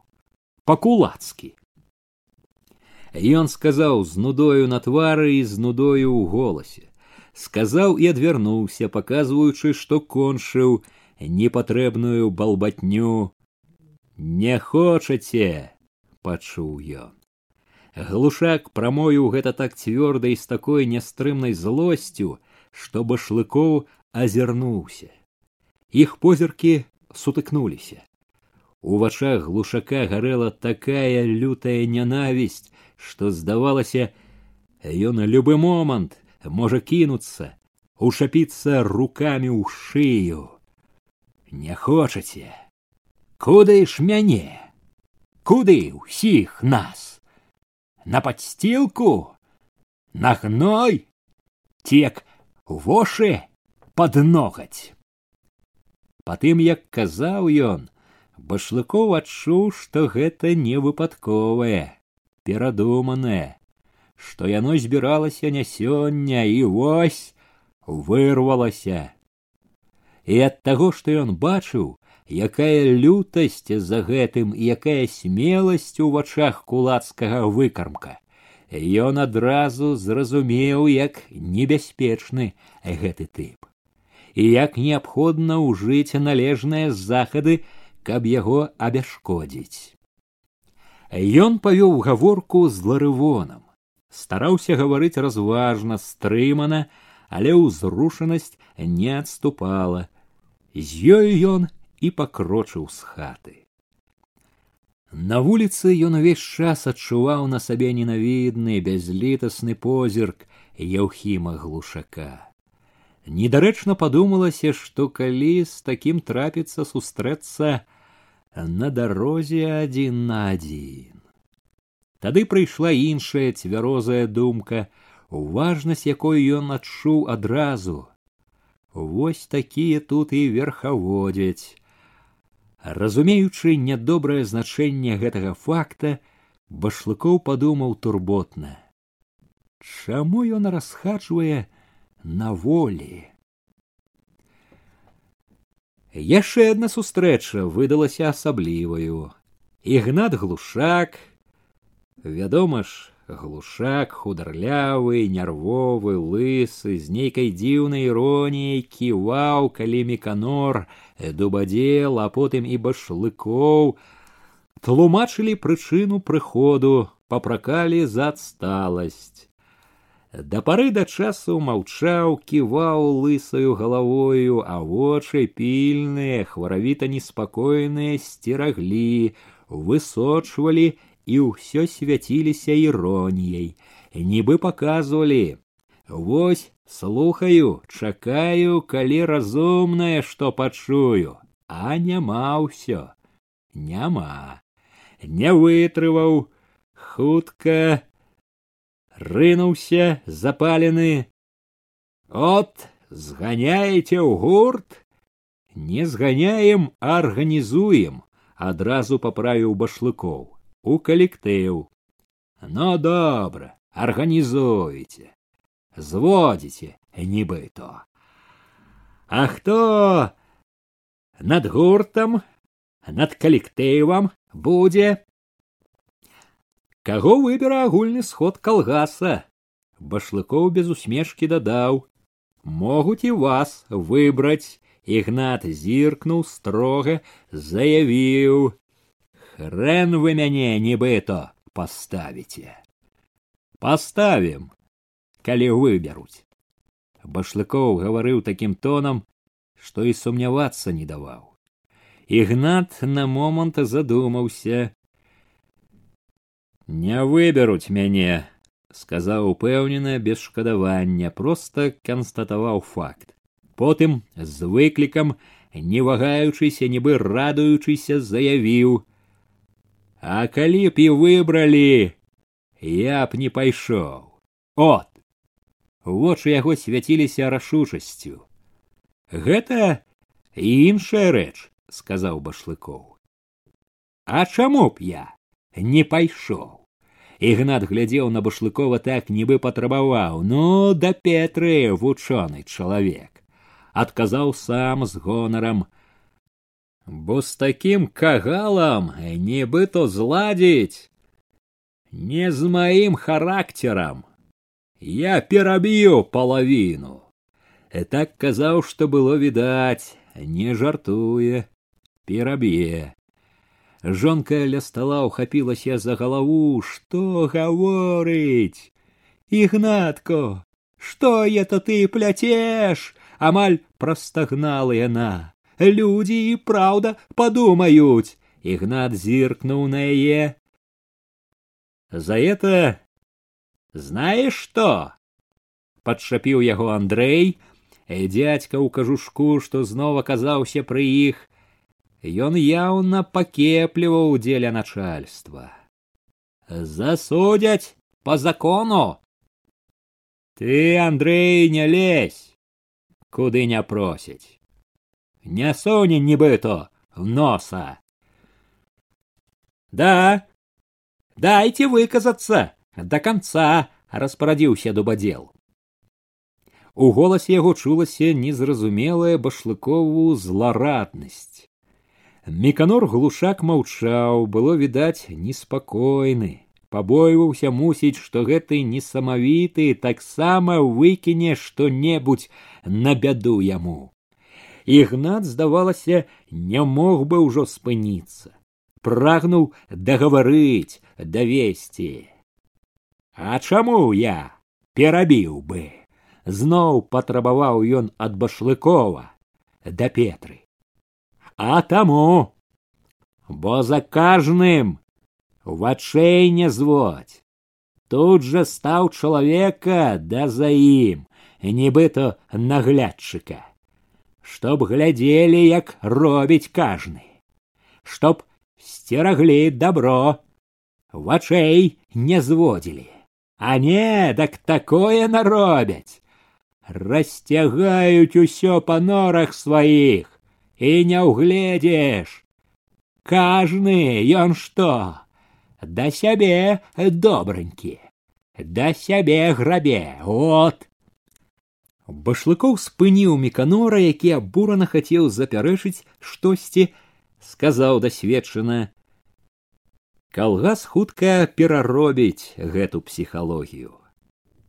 по кулацкі ён сказаў з нудою на твары і з нудою ў голасе. Сказаў і адвярнуўся паказваючы што кончыў непатрэбную балбатню. Не хочаце пачуў ён. Глушак прамовіў гэта так цвёрда і з такой нястрымнай злосцю што башлыкоў азірнуўся. Іх позіркі сутыкнуліся. У вачах глушака гарэла такая лютая нянавісць што здавалася ён любы момант можа кінуцца ушапіцца рукамі ў шыю не хочаце куды ж мяне куды ўсіх нас на подстилку, на гной, тек воши под ноготь. Потым, як казаў ён, башлыкоў адчуў, што гэта не выпадковае, перадуманае, што яно збіралася не сёння і вось вырвалася. І ад таго, што ён бачыў, якая лютасць за гэтым і якая смеласць у вачах кулацкага выкармка ён адразу зразумеў як небяспечны гэты тып і як неабходна ўжыць належныя захады каб яго абяшкодзіць ён павёў гаворку з ларывонам стараўся гаварыць разважна стрымана але ўзрушанасць не адступала з ёю ён і пакрочыў з хаты. На вуліцы ён увесь час адчуваў на сабе ненавідны бязлітасны позірк яўхіма глушака. Недарэчна падумалася, што калі з такім трапіцца сустрэцца, на дарозе адзін на адзін. Тады прыйшла іншая цвярозая думка, важнасць якой ён адчуў адразу. Вось такія тут і верхаводзяць. Разумеючы нядобрае значэнне гэтага факта, башлыкоў падумаў турботна. Чаму ён расхаджвае на волі? Яшчэ адна сустрэча выдалася асабліваю. Ігнат глушак, вядома ж, глушак хударлявы, нервовы, лысы, з нейкай дзіўнай іроніяй ківаў, калі меканор, дубадзел, а потым і башлыкоў, тлумачылі прычыну прыходу, папракалі за адсталасць. Да пары да часу маўчаў, ківаў лысаю галавою, а вочы пільныя, хваравіта неспакойныя сцераглі, высочвалі і ўсё свяціліся іроніяй, нібы паказвалі: Вось слухаю, чакаю, калі разумнае, што пачую, а няма ўсё, няма, не вытрываў, хутка, рынуўся запалены. От зганяеце ў гурт, не зганяем, а арганізуем, адразу паправіў башлыкоў у калектыў. Ну добра, арганізуеце, зводзіце нібыто. А хто над гуртам, над калектывам будзе Каго выбера агульны сход калгаса? Башлыкоў без усмешкі дадаў: Могуць і вас выбраць. Ігнат зіркнуў строга, заявіў: Хрен вы мяне нібыто паставіце. Паставім, калі выберуць. Башлыкоў гаварыў такім тонам, што і сумнявацца не даваў. Ігнат на момант задумаўся, не выберуць мяне, сказаў упэўнена без шкадавання, проста канстатаваў факт. Потым з выклікам, не вагаючыся, нібы радуючыся, заявіў: « А калі б і выбралі, я б не пайшоў. От! Вочы яго свяціліся рашучасцю. Гэта іншая рэч, сказаў башлыкоў. А чаму б я не пайшоў? Ігнат глядзеў на башлыкова так нібы патрабаваў ну да петры вучоны чалавек адказаў сам з гонарам бо з такім кагалам нібыто зладзіць не з маім характарам я пераб'ю палавіну так казаў што было відаць не жартуе пераб'е Жонка ля стала ухапілася за галаву, што гаворыць. Ігнатко, што это ты пляцеш? Амаль прастагнала яна. Людзі і праўда падумаюць. Ігнат зіркнуў на яе. За это знаеш што? Падшапіў яго Андрэй, дзядзька ў кажушку, што зноў аказаўся пры іх, Ён яўна пакепліваў дзеля начальства. Засудзяць по закону. Ты, Андрей, не лезь, куды не просіць. Не соне нібыто в носа. Да, дайте выказаться до конца, распарадзіўся дубадзел. У голасе яго чулася незразумелая башлыкову злараднасць. Меканор глушак маўчаў, было відаць неспакойны. Пабойваўся мусіць, што гэты несамавіты таксама выкіне што-небудзь на бяду яму. Ігнат, здавалася, не мог бы ўжо спыніцца. Прагнуў дагаварыць, давесці. А чаму я перабіў бы? Зноў патрабаваў ён ад башлыкова да Петры а таму бо за кажным вачэй не зводь тут жа стаў чалавека да за ім нібыто наглядчыка чтоб глядзелі як робіць кажны чтоб стераглі добро, вачэй не зводзілі. А не, так такое наробяць. Расцягаюць усё па норах сваіх і не ўгледзеш. Кажны ён што, да сябе добранькі, да сябе грабе, от. Башлыкоў спыніў міканора, які абурана хацеў запярэчыць штосьці, сказаў дасведчана: Калгас хутка пераробіць гэту псіхалогію.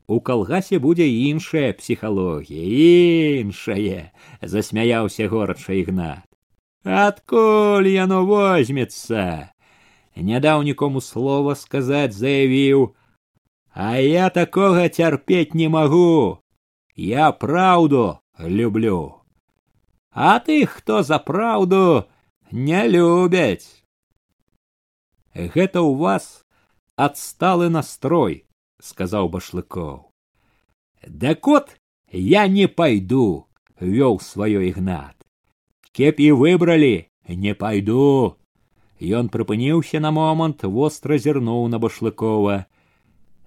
У калгасе будзе іншая псіхалогія, іншае, засмяяўся горача ігнат. Адкуль яно возьмецца? Не даў нікому слова сказаць, заявіў: « А я такога цярпець не магу. Я праўду люблю. А тых, хто за праўду не любяць гэта ў вас адсталы настрой сказаў башлыкоў да кот я не пайду вёл сваё ігнат кеп і выбралі не пайду ён прыпыніўся на момант востра зірнуў на башлыкова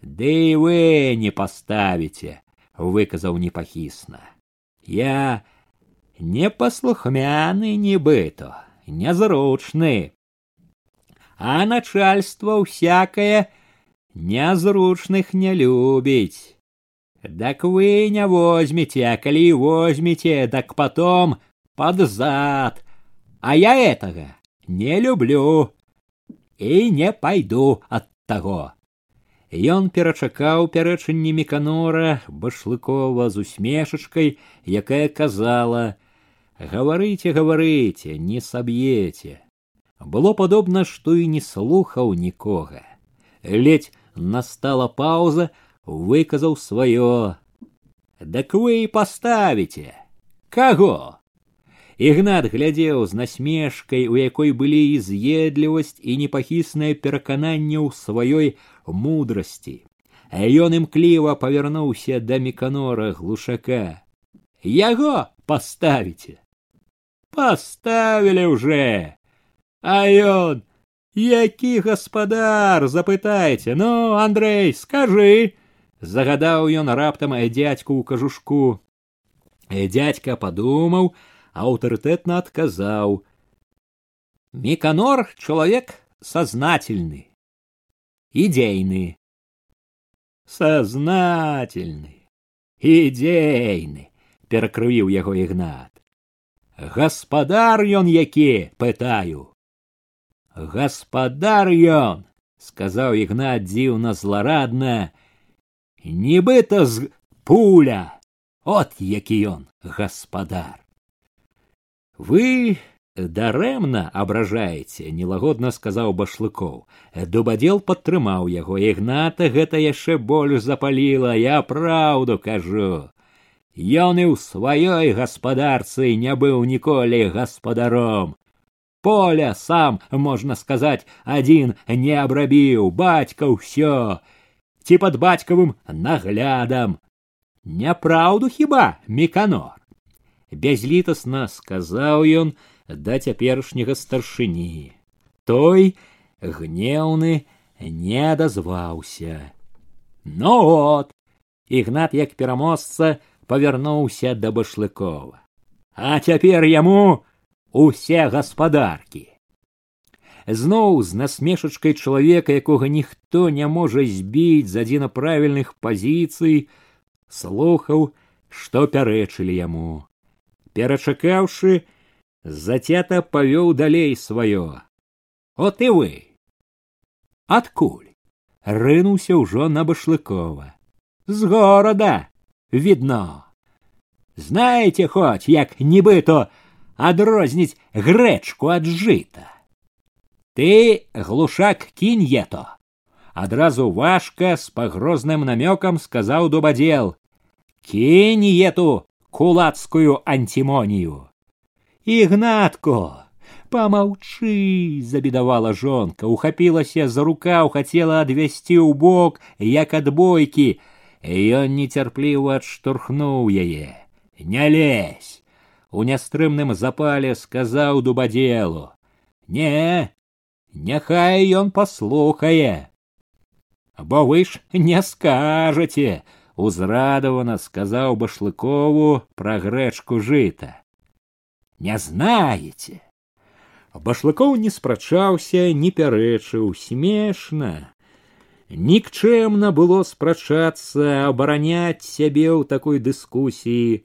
ды і вы не паставіце выказаў непахісна я непаслухмяны нібыто нязручны а начальство всякое нязручных не любіць. Так вы не возьмете, а коли возьмете, так потом под зад. А я этого не люблю и не пойду от того. Ён перачакаў пярэчанні меканора башлыкова з усмешачкай, якая казала: « Гаварыце, гаварыце, не саб'еце, было падобна, што і не слухаў нікога. Ледзь настала пауза, выказаў сваё. Дак вы і паставіце. Каго? Ігнат глядзеў з насмешкай, у якой былі і з'едлівасць і непахіснае перакананне ў сваёй мудрасці. А ён імкліва павярнуўся да меканора глушака. Яго паставіце. Паставілі ўжо а ён Які гаспадар запытайце ну андрей скажы. Загадаў ён раптам дядьку ў кажушку. Дядька падумаў аўтарытэтна адказаў. Меканор чалавек сознательны идейны сознательны идейны перакрывіў яго ігнат. Гаспадар ён які пытаю гаспадар ён сказаў ігнат дзіўна зларадна нібыта з пуля от які ён гаспадар вы дарэмна абражаеце нелагодна сказаў башлыкоў дубадзел падтрымаў яго ігната гэта яшчэ больш запаліла я праўду кажу ён і ў сваёй гаспадарцы не быў ніколі гаспадаром поля сам можна сказаць адзін не абрабіў бацька ўсё ці пад бацькавым наглядам няпраўду хіба меканор бязлітасна сказаў ён да цяперашняга старшыні той гнеўны не дазваўся ну от ігнат як пераможца павярнуўся да башлыкова а цяпер яму усе гаспадаркі. Зноў з насмешачкай чалавека, якога ніхто не можа збіць з адзіна правільных пазіцый, слухаў, што пярэчылі яму. Перачакаўшы, зацята павёў далей сваё. От і вы. Адкуль? Рынуўся ўжо на башлыкова. З горада видно. Знаете хоць, як нібыто адрозніць грэчку ад жыта. Ты, глушак, кінь ето. Адразу важка з пагрозным намёкам сказаў дубадзел: Кінь ету кулацкую антимонію. Ігнатко, помаўчы, забедавала жонка, ухапілася за рукаў, хацела адвесці ў бок, як ад бойкі, ён нецярпліва адштурхнуў яе. Не лезь у нястрымным запале сказаў дубадзелу Не, няхай ён паслухае. Бо вы ж не скажаце, узрадавана сказаў башлыкову пра грэчку жыта. Не знаеце. Башлыкоў не спрачаўся, не пярэчыў, смешна. Нікчэмна было спрачацца, абараняць сябе ў такой дыскусіі.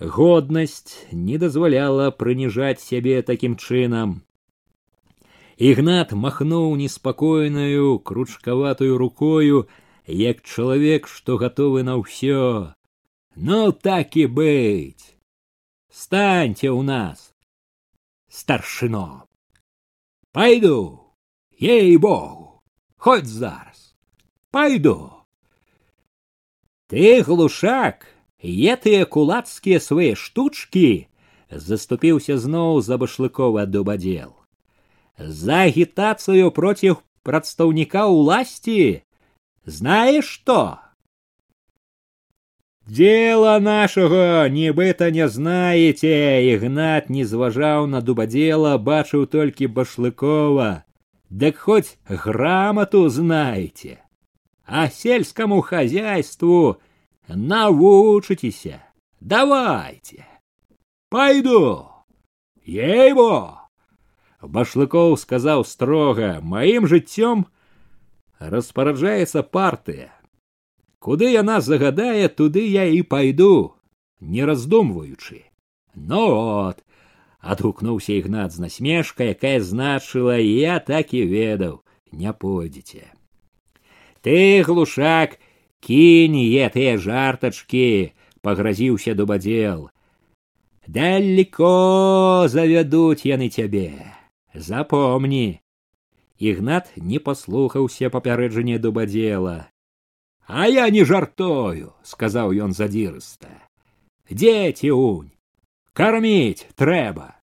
Годнасць не дазваляла прыніжаць сябе такім чынам. Ігнат махнуў неспакойнаю кручкаватую рукою, як чалавек, што гатовы на ўсё. Ну так і быць. Станьце ў нас, старшино. Пойду, ей-богу, хоть зараз. Пойду. Ты, глушак, е тыя кулацкія свае штучкі, заступіўся зноў за башлыкова дубадзел за агітацыю против прадстаўніка ўласці знаешь что Дело нашего нібыта не знаете, Ігнат не зважаў на дубадзела, бачыў толькі башлыкова. Дык хоть грамоту знаете, а сельскому хозяйству навучитеся. Давайте. Пойду. Ей-бо. Башлыкоў сказаў строга маім жыццём распараджаецца партыя. Куды яна загадае, туды я і пайду, не раздумваючы. Ну от, адгукнуўся ігнат з насмешка, якая значыла я так і ведаў, не пойдзеце. Ты глушак, кінь е тыя жартачкі, пагразіўся дубадзел. Далеко завядуць яны цябе. Запомни. Ігнат не паслухаўся папярэджанне дубадзела. А я не жартою, сказаў ён задзірыста. Дзеці унь, карміць трэба.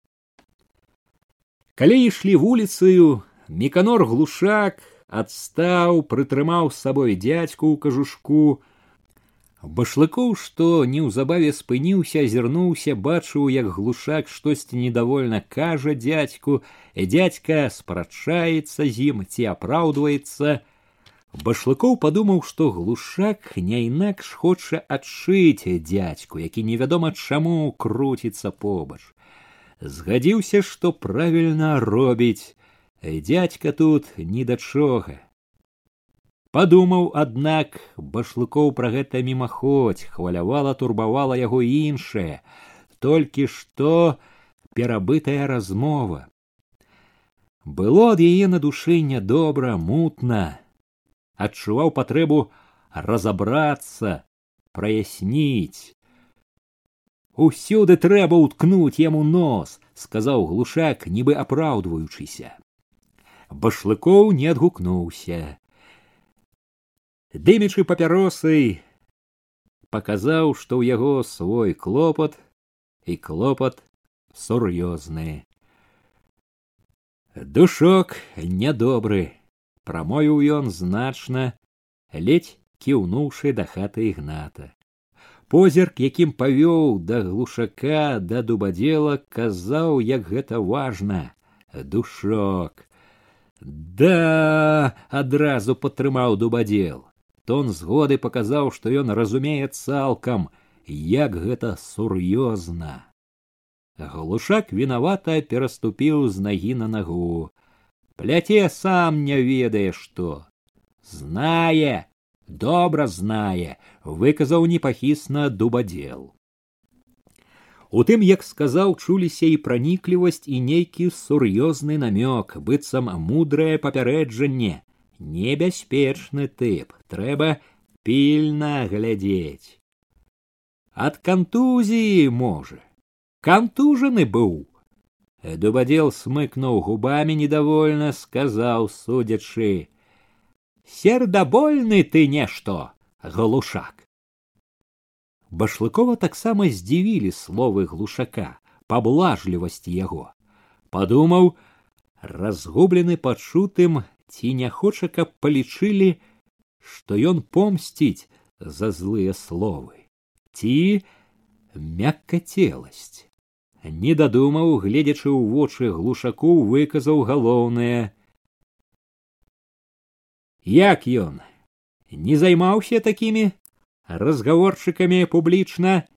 Калі ішлі вуліцаю, міканор глушак адстаў, прытрымаў з сабой дзядзьку ў кажушку, Башлыкоў, што неўзабаве спыніўся, азірнуўся, бачыў, як глушак штосьці недовольна кажа дзядзьку, дзядзька спрачаецца з ім ці апраўдваецца. Башлыкоў падумаў, што глушак не інакш хоча адшыць дзядзьку, які невядома чаму круціцца побач. Згадзіўся, што правільна робіць. Дядька тут ні да чога. Падумаў, аднак башлыкоў пра гэта мімаходзь хвалявала турбавала яго іншае, толькі што перабытая размова. Было ад яе на душы нядобра, мутна, адчуваў патрэбу разабрацца, праясніць. Усюды трэба ўткнуць яму нос, сказаў глушак, нібы апраўдваючыся. Башлыкоў не адгукнуўся дымячы папяросай паказаў, што ў яго свой клопат і клопат сур'ёзны. Душок нядобры, прамовіў ён значна, ледзь кіўнуўшы да хаты ігната. Позірк, якім павёў да глушака да дубадзела, казаў, як гэта важна, душок. Да адразу падтрымаў дубадзел тон згоды паказаў што ён разумее цалкам як гэта сур'ёзна глушак вінавата пераступіў з нагі на нагу пляце сам не ведае што знае добра знае выказаў непахісна дубадзел У тым як сказаў чуліся і праніклівасць і нейкі сур'ёзны намёк быццам мудрае папярэджанне. Небяспечны тып трэба пільна глядзець. Ад кантузіі можа. Кантужаны быў. Дубадзел смыкнуў губамі недовольна сказаў судзячы сердабольны ты нешто глушак башлыкова таксама здзівілі словы глушака паблажлівасці яго падумаў разгублены пачутым ці не хоча, каб палічылі, што ён помсціць за злыя словы, ці мяккацеласць. не дадумаў, гледзячы ў вочы глушаку, выказаў галоўнае. Як ён не займаўся такімі разгаворчыкамі публічна?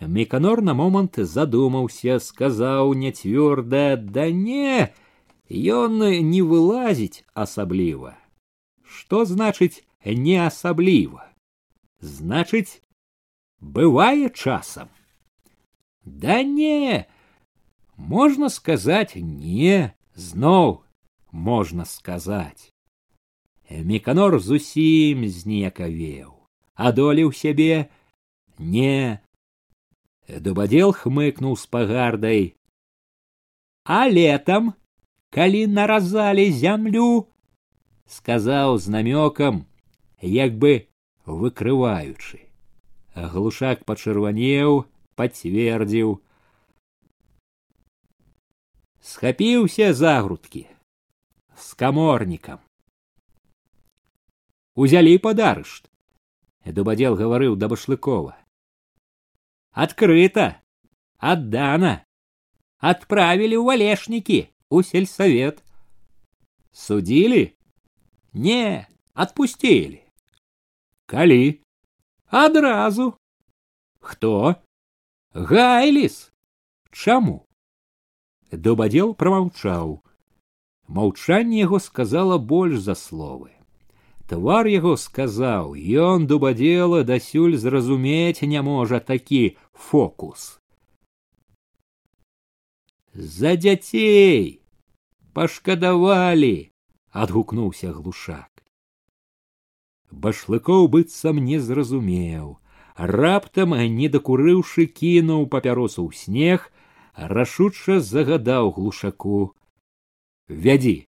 Меканор на момант задумаўся, сказаў няцвёрда: « Да не, ён не вылазіць асабліва. Што значыць не асабліва? Значыць, бывае часам. Да не, можна сказаць не, зноў можна сказаць. Меканор зусім зніякавеў, адолеў сябе, не. Дубадзел хмыкнуў з пагардай. А летам, калі наразалі зямлю, сказаў з намёкам, як бы выкрываючы. Глушак пачырванеў, пацвердзіў. Схапіўся за грудкі з каморнікам. Узялі пад арышт. Дубадзел гаварыў да башлыкова. Адкрыта, аддана, адправілі ў валешнікі у сельсавет. Судзілі? Не, адпусцілі. Калі? Адразу. Хто? Гайліс. Чаму? Дубадзел прамаўчаў. Маўчанне яго сказала больш за словы. Твар яго сказаў, ён дубадзела дасюль зразумець не можа такі фокус. За дзяцей пашкадавалі, адгукнуўся глушак. Башлыкоў быццам не зразумеў. Раптам, не дакурыўшы, кінуў папяросу ў снег, рашуча загадаў глушаку: « Вядзі,